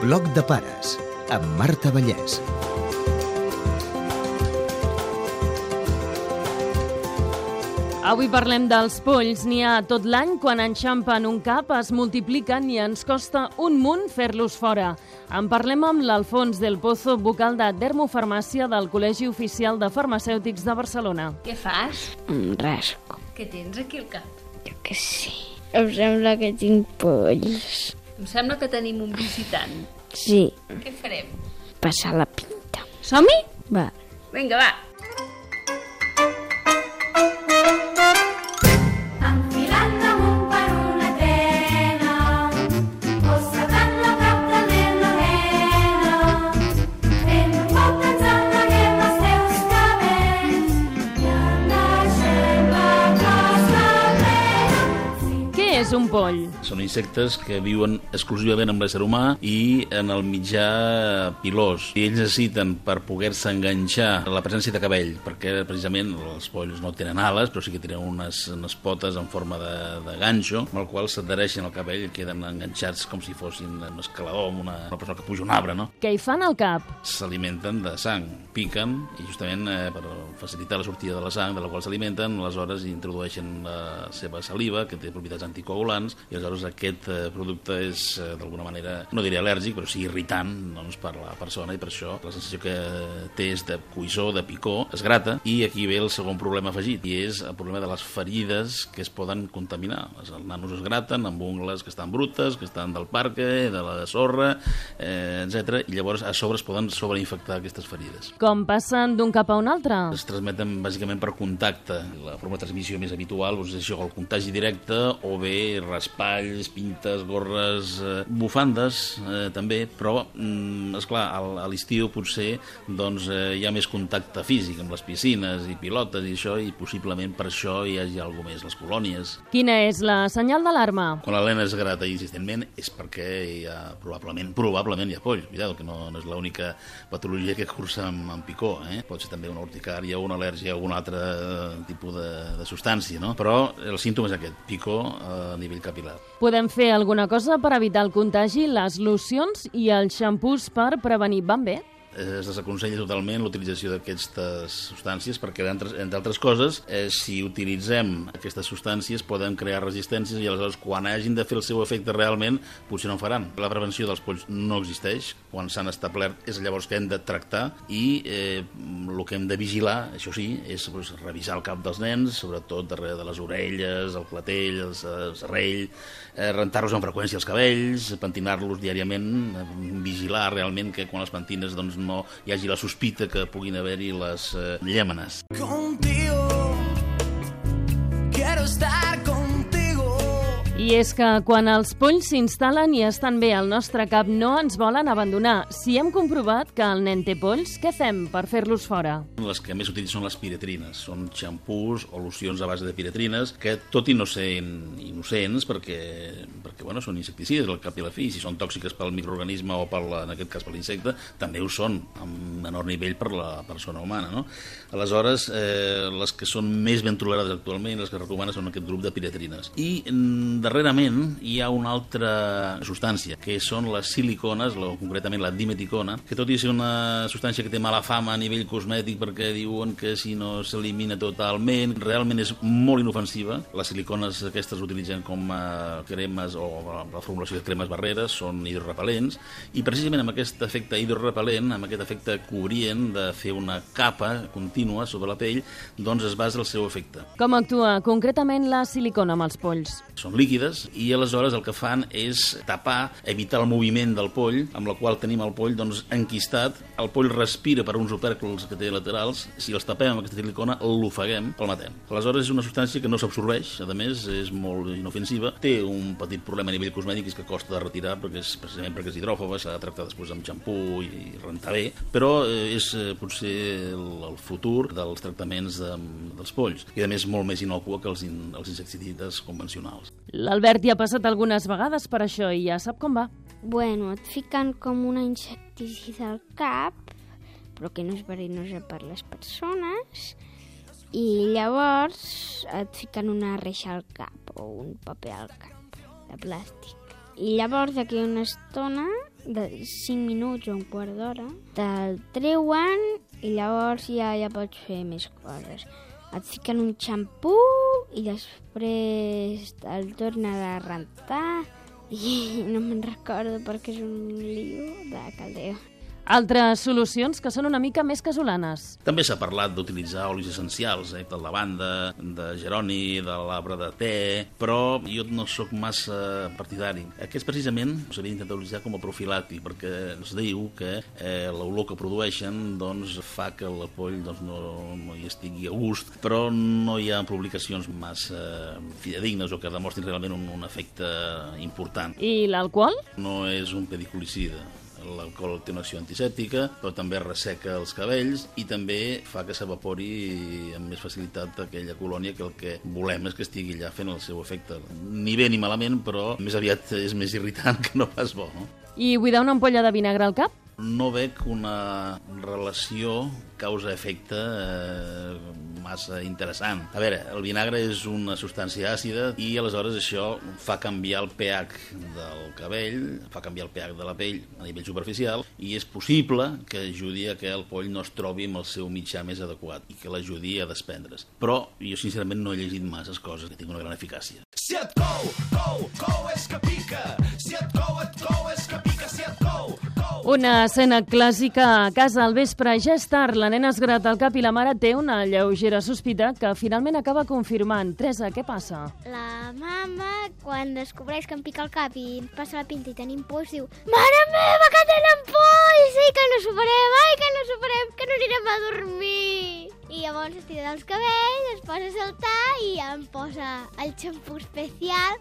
Bloc de pares, amb Marta Vallès. Avui parlem dels polls. N'hi ha tot l'any. Quan enxampen un cap es multipliquen i ens costa un munt fer-los fora. En parlem amb l'Alfons del Pozo, vocal de Dermofarmàcia del Col·legi Oficial de Farmacèutics de Barcelona. Què fas? Un rasco. Què tens aquí al cap? Jo que sí. Em sembla que tinc polls. Em sembla que tenim un visitant. Sí, Què farem? passar la pinta. Som-hi? Va. Vinga, va. Un poll? Són insectes que viuen exclusivament amb l'ésser humà i en el mitjà pilós. I ells necessiten, per poder-se enganxar, la presència de cabell, perquè precisament els polls no tenen ales, però sí que tenen unes, unes potes en forma de, de ganxo, amb el qual s'adhereixen al cabell i queden enganxats com si fossin un escalador, amb una, una persona que puja un arbre, no? Què hi fan al cap? S'alimenten de sang, piquen, i justament eh, per facilitar la sortida de la sang de la qual s'alimenten, aleshores introdueixen la seva saliva, que té propietats anticoagulants, i aleshores aquest eh, producte és, eh, d'alguna manera, no diré al·lèrgic, però sí irritant doncs, per la persona, i per això la sensació que té és de cuissor, de picor, es grata, i aquí ve el segon problema afegit, i és el problema de les ferides que es poden contaminar. Els nanos es graten amb ungles que estan brutes, que estan del parque, de la sorra, eh, etc. i llavors a sobre es poden sobreinfectar aquestes ferides. Com passen d'un cap a un altre? Es transmeten bàsicament per contacte. La forma de transmissió més habitual doncs, és això, el contagi directe o bé raspalls, pintes, gorres, eh, bufandes eh, també, però, mm, esclar, al- a l'estiu potser doncs, eh, hi ha més contacte físic amb les piscines i pilotes i això, i possiblement per això hi hagi alguna més, les colònies. Quina és la senyal d'alarma? Quan la lena es grata insistentment és perquè hi ha, probablement, probablement hi ha polls. Cuidado, que no, no és l'única patologia que cursa amb, amb picor. Eh? Pot ser també una urticària, una al·lèrgia algun altre eh, tipus de, de substància, no? Però el símptoma és aquest, picor a nivell capilar. Podem fer alguna cosa per evitar el contagi? Les locions i els xampús per prevenir van bé? Es desaconsella totalment l'utilització d'aquestes substàncies perquè, entre, altres coses, eh, si utilitzem aquestes substàncies poden crear resistències i aleshores quan hagin de fer el seu efecte realment potser no faran. La prevenció dels polls no existeix, quan s'han establert és llavors que hem de tractar i eh, el que hem de vigilar, això sí, és pues, revisar el cap dels nens, sobretot darrere de les orelles, el clatell, el, el serrell, eh, rentar-los amb freqüència els cabells, pentinar-los diàriament, eh, vigilar realment que quan els pentines doncs, no hi hagi la sospita que puguin haver-hi les eh, llèmenes. Contigo, quiero estar. I és que quan els polls s'instal·len i estan bé al nostre cap no ens volen abandonar. Si hem comprovat que el nen té polls, què fem per fer-los fora? Les que més s'utilitzen són les piretrines. Són xampús o locions a base de piretrines que, tot i no ser innocents, perquè, perquè bueno, són insecticides al cap i a la fi, si són tòxiques pel microorganisme o, per la, en aquest cas per l'insecte, també ho són, amb menor nivell per la persona humana. No? Aleshores, eh, les que són més ben tolerades actualment, les que recomanen són aquest grup de piretrines. I mm, darrerament hi ha una altra substància, que són les silicones, o concretament la dimeticona, que tot i ser una substància que té mala fama a nivell cosmètic perquè diuen que si no s'elimina totalment, realment és molt inofensiva. Les silicones aquestes utilitzen com a cremes o la formulació de cremes barreres, són hidrorepel·lents, i precisament amb aquest efecte hidrorepel·lent, amb aquest efecte cobrient de fer una capa contínua sobre la pell, doncs es basa el seu efecte. Com actua concretament la silicona amb els polls? són líquides i aleshores el que fan és tapar, evitar el moviment del poll, amb la qual tenim el poll doncs, enquistat. El poll respira per uns opèrculs que té laterals. Si els tapem amb aquesta silicona, l'ofeguem, el matem. Aleshores és una substància que no s'absorbeix, a més és molt inofensiva. Té un petit problema a nivell cosmètic, que costa de retirar, perquè és, precisament perquè és hidròfoba, s'ha de tractar després amb xampú i rentar bé, però eh, és eh, potser el, el futur dels tractaments de, dels polls. I a més molt més inocua que els, in, els insecticides convencionals. L'Albert hi ha passat algunes vegades per això i ja sap com va. Bueno, et fiquen com una insecticida al cap, però que no és verinosa per les persones, i llavors et fiquen una reixa al cap o un paper al cap de plàstic. I llavors d'aquí una estona de 5 minuts o un quart d'hora, te'l treuen i llavors ja, ja pots fer més coses. Et fiquen un xampú i després te'l tornen a rentar i no me'n recordo perquè és un lío de caldeo. Altres solucions que són una mica més casolanes. També s'ha parlat d'utilitzar olis essencials, eh, de lavanda, de geroni, de l'arbre de te, però jo no sóc massa partidari. Aquest precisament s'havia d'intentar utilitzar com a profilàctic, perquè es diu que eh, l'olor que produeixen doncs, fa que el poll doncs, no, no hi estigui a gust, però no hi ha publicacions massa fidedignes o que demostrin realment un, un efecte important. I l'alcohol? No és un pediculicida. L'alcohol té una acció antisèptica, però també resseca els cabells i també fa que s'evapori amb més facilitat aquella colònia que el que volem és que estigui allà fent el seu efecte. Ni bé ni malament, però més aviat és més irritant que no pas bo. No? I buidar una ampolla de vinagre al cap? No veig una relació causa-efecte eh, massa interessant. A veure, el vinagre és una substància àcida i aleshores això fa canviar el pH del cabell, fa canviar el pH de la pell a nivell superficial i és possible que ajudi a que el poll no es trobi amb el seu mitjà més adequat i que l'ajudi a desprendre's. Però jo sincerament no he llegit masses coses que tinguin una gran eficàcia. Si et cou, cou, cou és que pica. Una escena clàssica a casa al vespre. Ja és tard, la nena es grata el cap i la mare té una lleugera sospita que finalment acaba confirmant. Teresa, què passa? La mama, quan descobreix que em pica el cap i passa la pinta i tenim por, diu Mare meva, que tenen polls! Ai, que no superem, ai, que no superem, que no anirem a dormir! I llavors es tira dels cabells, es posa a saltar i em posa el xampú especial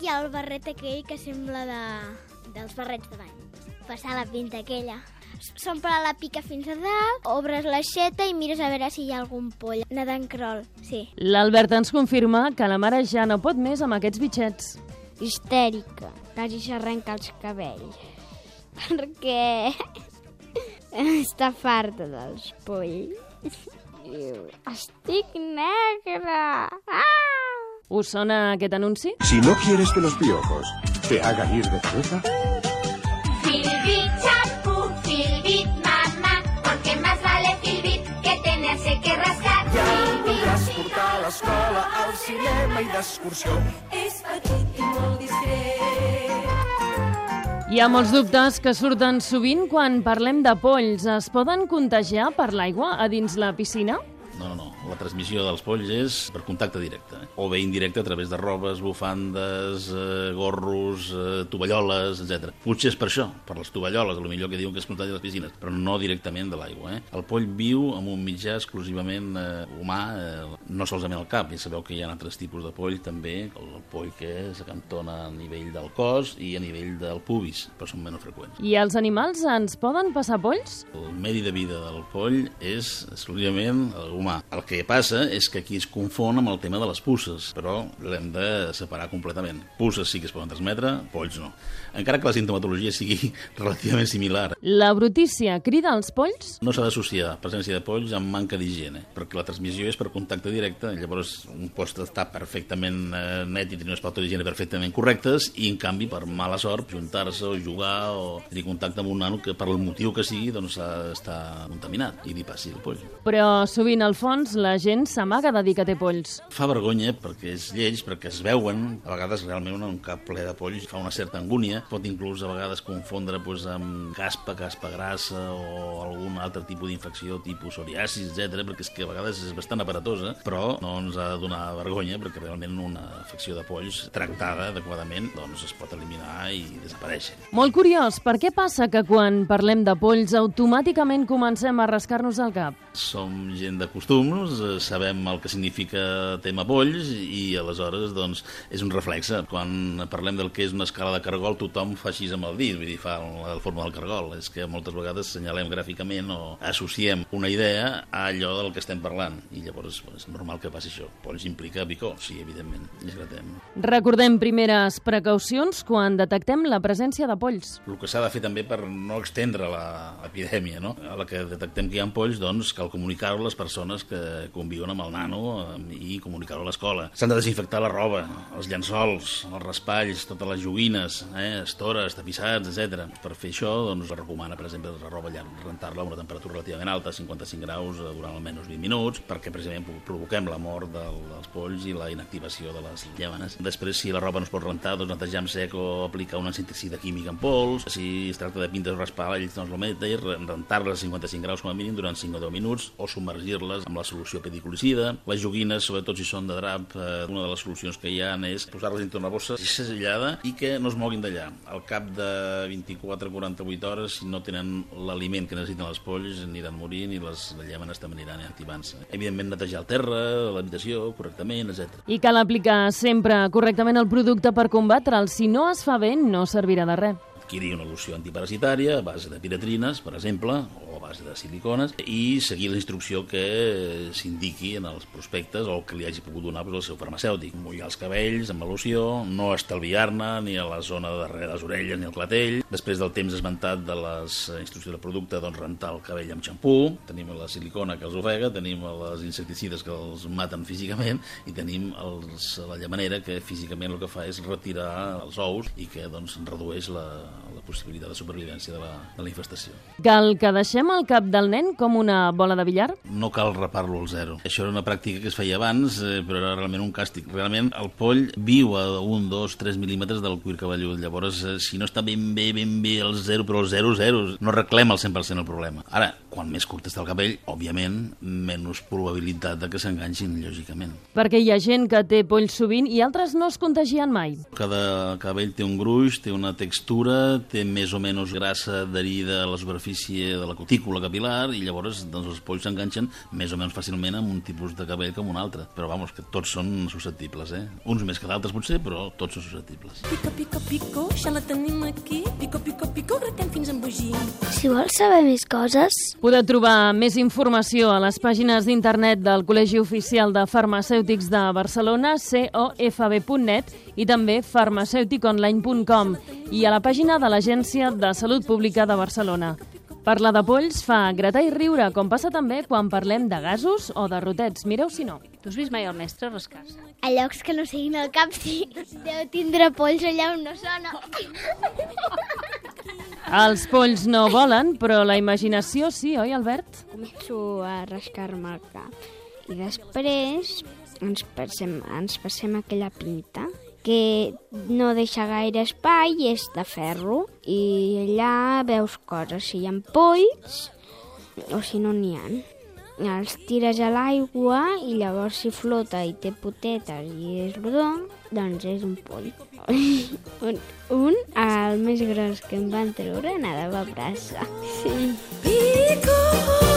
i el barret aquell que sembla de, dels barrets de bany. Passar la pinta aquella. S'omple la pica fins a dalt, obres l'aixeta i mires a veure si hi ha algun poll nedant crol. Sí. L'Albert ens confirma que la mare ja no pot més amb aquests bitxets. Histèrica, quasi s'arrenca els cabells. Perquè està farta dels polls. Diu, estic negra. Ah! Us sona aquest anunci? Si no quieres que los piojos te hagan ir de cabeza, l'escola, al cinema i d'excursió. És petit i molt discret. Hi ha molts dubtes que surten sovint quan parlem de polls. Es poden contagiar per l'aigua a dins la piscina? No, no, no. La transmissió dels polls és per contacte directe, eh? o bé indirecte a través de robes, bufandes, eh, gorros, eh, tovalloles, etc. Potser és per això, per les tovalloles, a lo millor que diuen que es contagi a les piscines, però no directament de l'aigua. Eh? El poll viu en un mitjà exclusivament eh, humà, eh, no solament al cap, i sabeu que hi ha altres tipus de poll també, el, el poll que s'acantona a nivell del cos i a nivell del pubis, però són menys freqüents. I els animals ens poden passar polls? El medi de vida del poll és exclusivament el humà. El que passa és que aquí es confon amb el tema de les puces, però l'hem de separar completament. Puces sí que es poden transmetre, polls no. Encara que la sintomatologia sigui relativament similar, La brutícia crida als polls? no s'ha d'associar presència de polls amb manca d'higiene, perquè la transmissió és per contacte directe, llavors un pot estar perfectament eh, net i tenir unes pautes d'higiene perfectament correctes, i en canvi, per mala sort, juntar-se o jugar o tenir contacte amb un nano que per el motiu que sigui doncs d'estar contaminat i li passi el poll. Però sovint, al fons, la gent s'amaga de dir que té polls. Fa vergonya perquè és lleig, perquè es veuen, a vegades realment un cap ple de polls fa una certa angúnia, pot inclús a vegades confondre doncs, amb caspa, caspa grassa o algun altre tipus d'infecció, tipus psoriasis, etc, perquè és que a vegades és bastant aparatosa, però no ens ha de donar vergonya perquè realment una afecció de polls tractada adequadament doncs es pot eliminar i desaparèixer. Molt curiós, per què passa que quan parlem de polls automàticament comencem a rascar-nos el cap? Som gent de costums, eh, sabem el que significa tema polls i aleshores doncs, és un reflexe. Quan parlem del que és una escala de cargol, tothom fa així amb el dit, vull dir, fa la forma del cargol. És que moltes vegades senyalem gràficament o associem una idea a allò del que estem parlant. I llavors és normal que passi això. Polls implica picor, sí, evidentment. Gratem. Recordem primeres precaucions quan detectem la presència de polls. El que s'ha de fer també per no extendre la- l'epidèmia, no? A la que detectem que hi ha polls, doncs cal cal comunicar-ho a les persones que conviuen amb el nano i comunicar-ho a l'escola. S'han de desinfectar la roba, els llençols, els raspalls, totes les joguines, eh, estores, tapissats, etc. Per fer això, doncs, es recomana, per exemple, la roba rentar-la a una temperatura relativament alta, 55 graus, eh, durant almenys 20 minuts, perquè precisament pro- provoquem la mort del, dels polls i la inactivació de les llàmenes. Després, si la roba no es pot rentar, doncs netejar amb sec o aplicar un insecticida químic en pols. Si es tracta de pintes o raspalls, doncs el mateix, rentar-les a 55 graus com a mínim durant 5 o 10 minuts o submergir-les amb la solució pediculicida. Les joguines, sobretot si són de drap, eh, una de les solucions que hi ha és posar-les dintre una bossa segellada i que no es moguin d'allà. Al cap de 24-48 hores, si no tenen l'aliment que necessiten els polls, aniran morint i les llàmenes també aniran activant-se. Evidentment, netejar el terra, l'habitació, correctament, etc. I cal aplicar sempre correctament el producte per combatre'l. Si no es fa bé, no servirà de res. Adquirir una loció antiparasitària a base de piratrines, per exemple, o a base de silicones, i seguir la instrucció que s'indiqui en els prospectes o que li hagi pogut donar doncs, el seu farmacèutic. Mullar els cabells amb la loció, no estalviar-ne ni a la zona de darrere les orelles ni al clatell. Després del temps esmentat de les instruccions del producte, doncs rentar el cabell amb xampú, tenim la silicona que els ofega, tenim les insecticides que els maten físicament i tenim els, la llamanera que físicament el que fa és retirar els ous i que doncs, redueix la, la possibilitat de supervivència de la, de la infestació. Cal que deixem el cap del nen com una bola de billar? No cal repar-lo al zero. Això era una pràctica que es feia abans, eh, però era realment un càstig. Realment el poll viu a un, dos, tres mil·límetres del cuir cabellut. Llavors, eh, si no està ben bé, ben bé el zero, però el zero, zero, no reclem el 100% el problema. Ara, quan més curt està el cabell, òbviament, menys probabilitat de que s'enganxin, lògicament. Perquè hi ha gent que té polls sovint i altres no es contagien mai. Cada cabell té un gruix, té una textura, té més o menys grassa adherida a la superfície de la cutícula capilar i llavors doncs, els polls s'enganxen més o menys fàcilment amb un tipus de cabell com un altre. Però vamos, que tots són susceptibles, eh? Uns més que d'altres potser, però tots són susceptibles. Pico, pico, pico, ja la tenim aquí. Pico, pico, pico, gratem fins a embogir. Si vols saber més coses, Podeu trobar més informació a les pàgines d'internet del Col·legi Oficial de Farmacèutics de Barcelona, cofb.net, i també farmacèuticonline.com i a la pàgina de l'Agència de Salut Pública de Barcelona. Parlar de polls fa gratar i riure, com passa també quan parlem de gasos o de rotets. Mireu si no. Tu has vist mai el mestre rascar-se? a llocs que no siguin al cap, sí. Deu tindre polls allà on no sona. Els polls no volen, però la imaginació sí, oi, Albert? Començo a rascar-me el cap. I després ens passem, ens passem aquella pinta que no deixa gaire espai i és de ferro. I allà veus coses, si hi ha polls o si no n'hi ha. Els tires a l'aigua i llavors si flota i té potetes i és rodó, doncs és un poll. un, un, el més gros que em van treure, nadava a braça. Sí. Pico,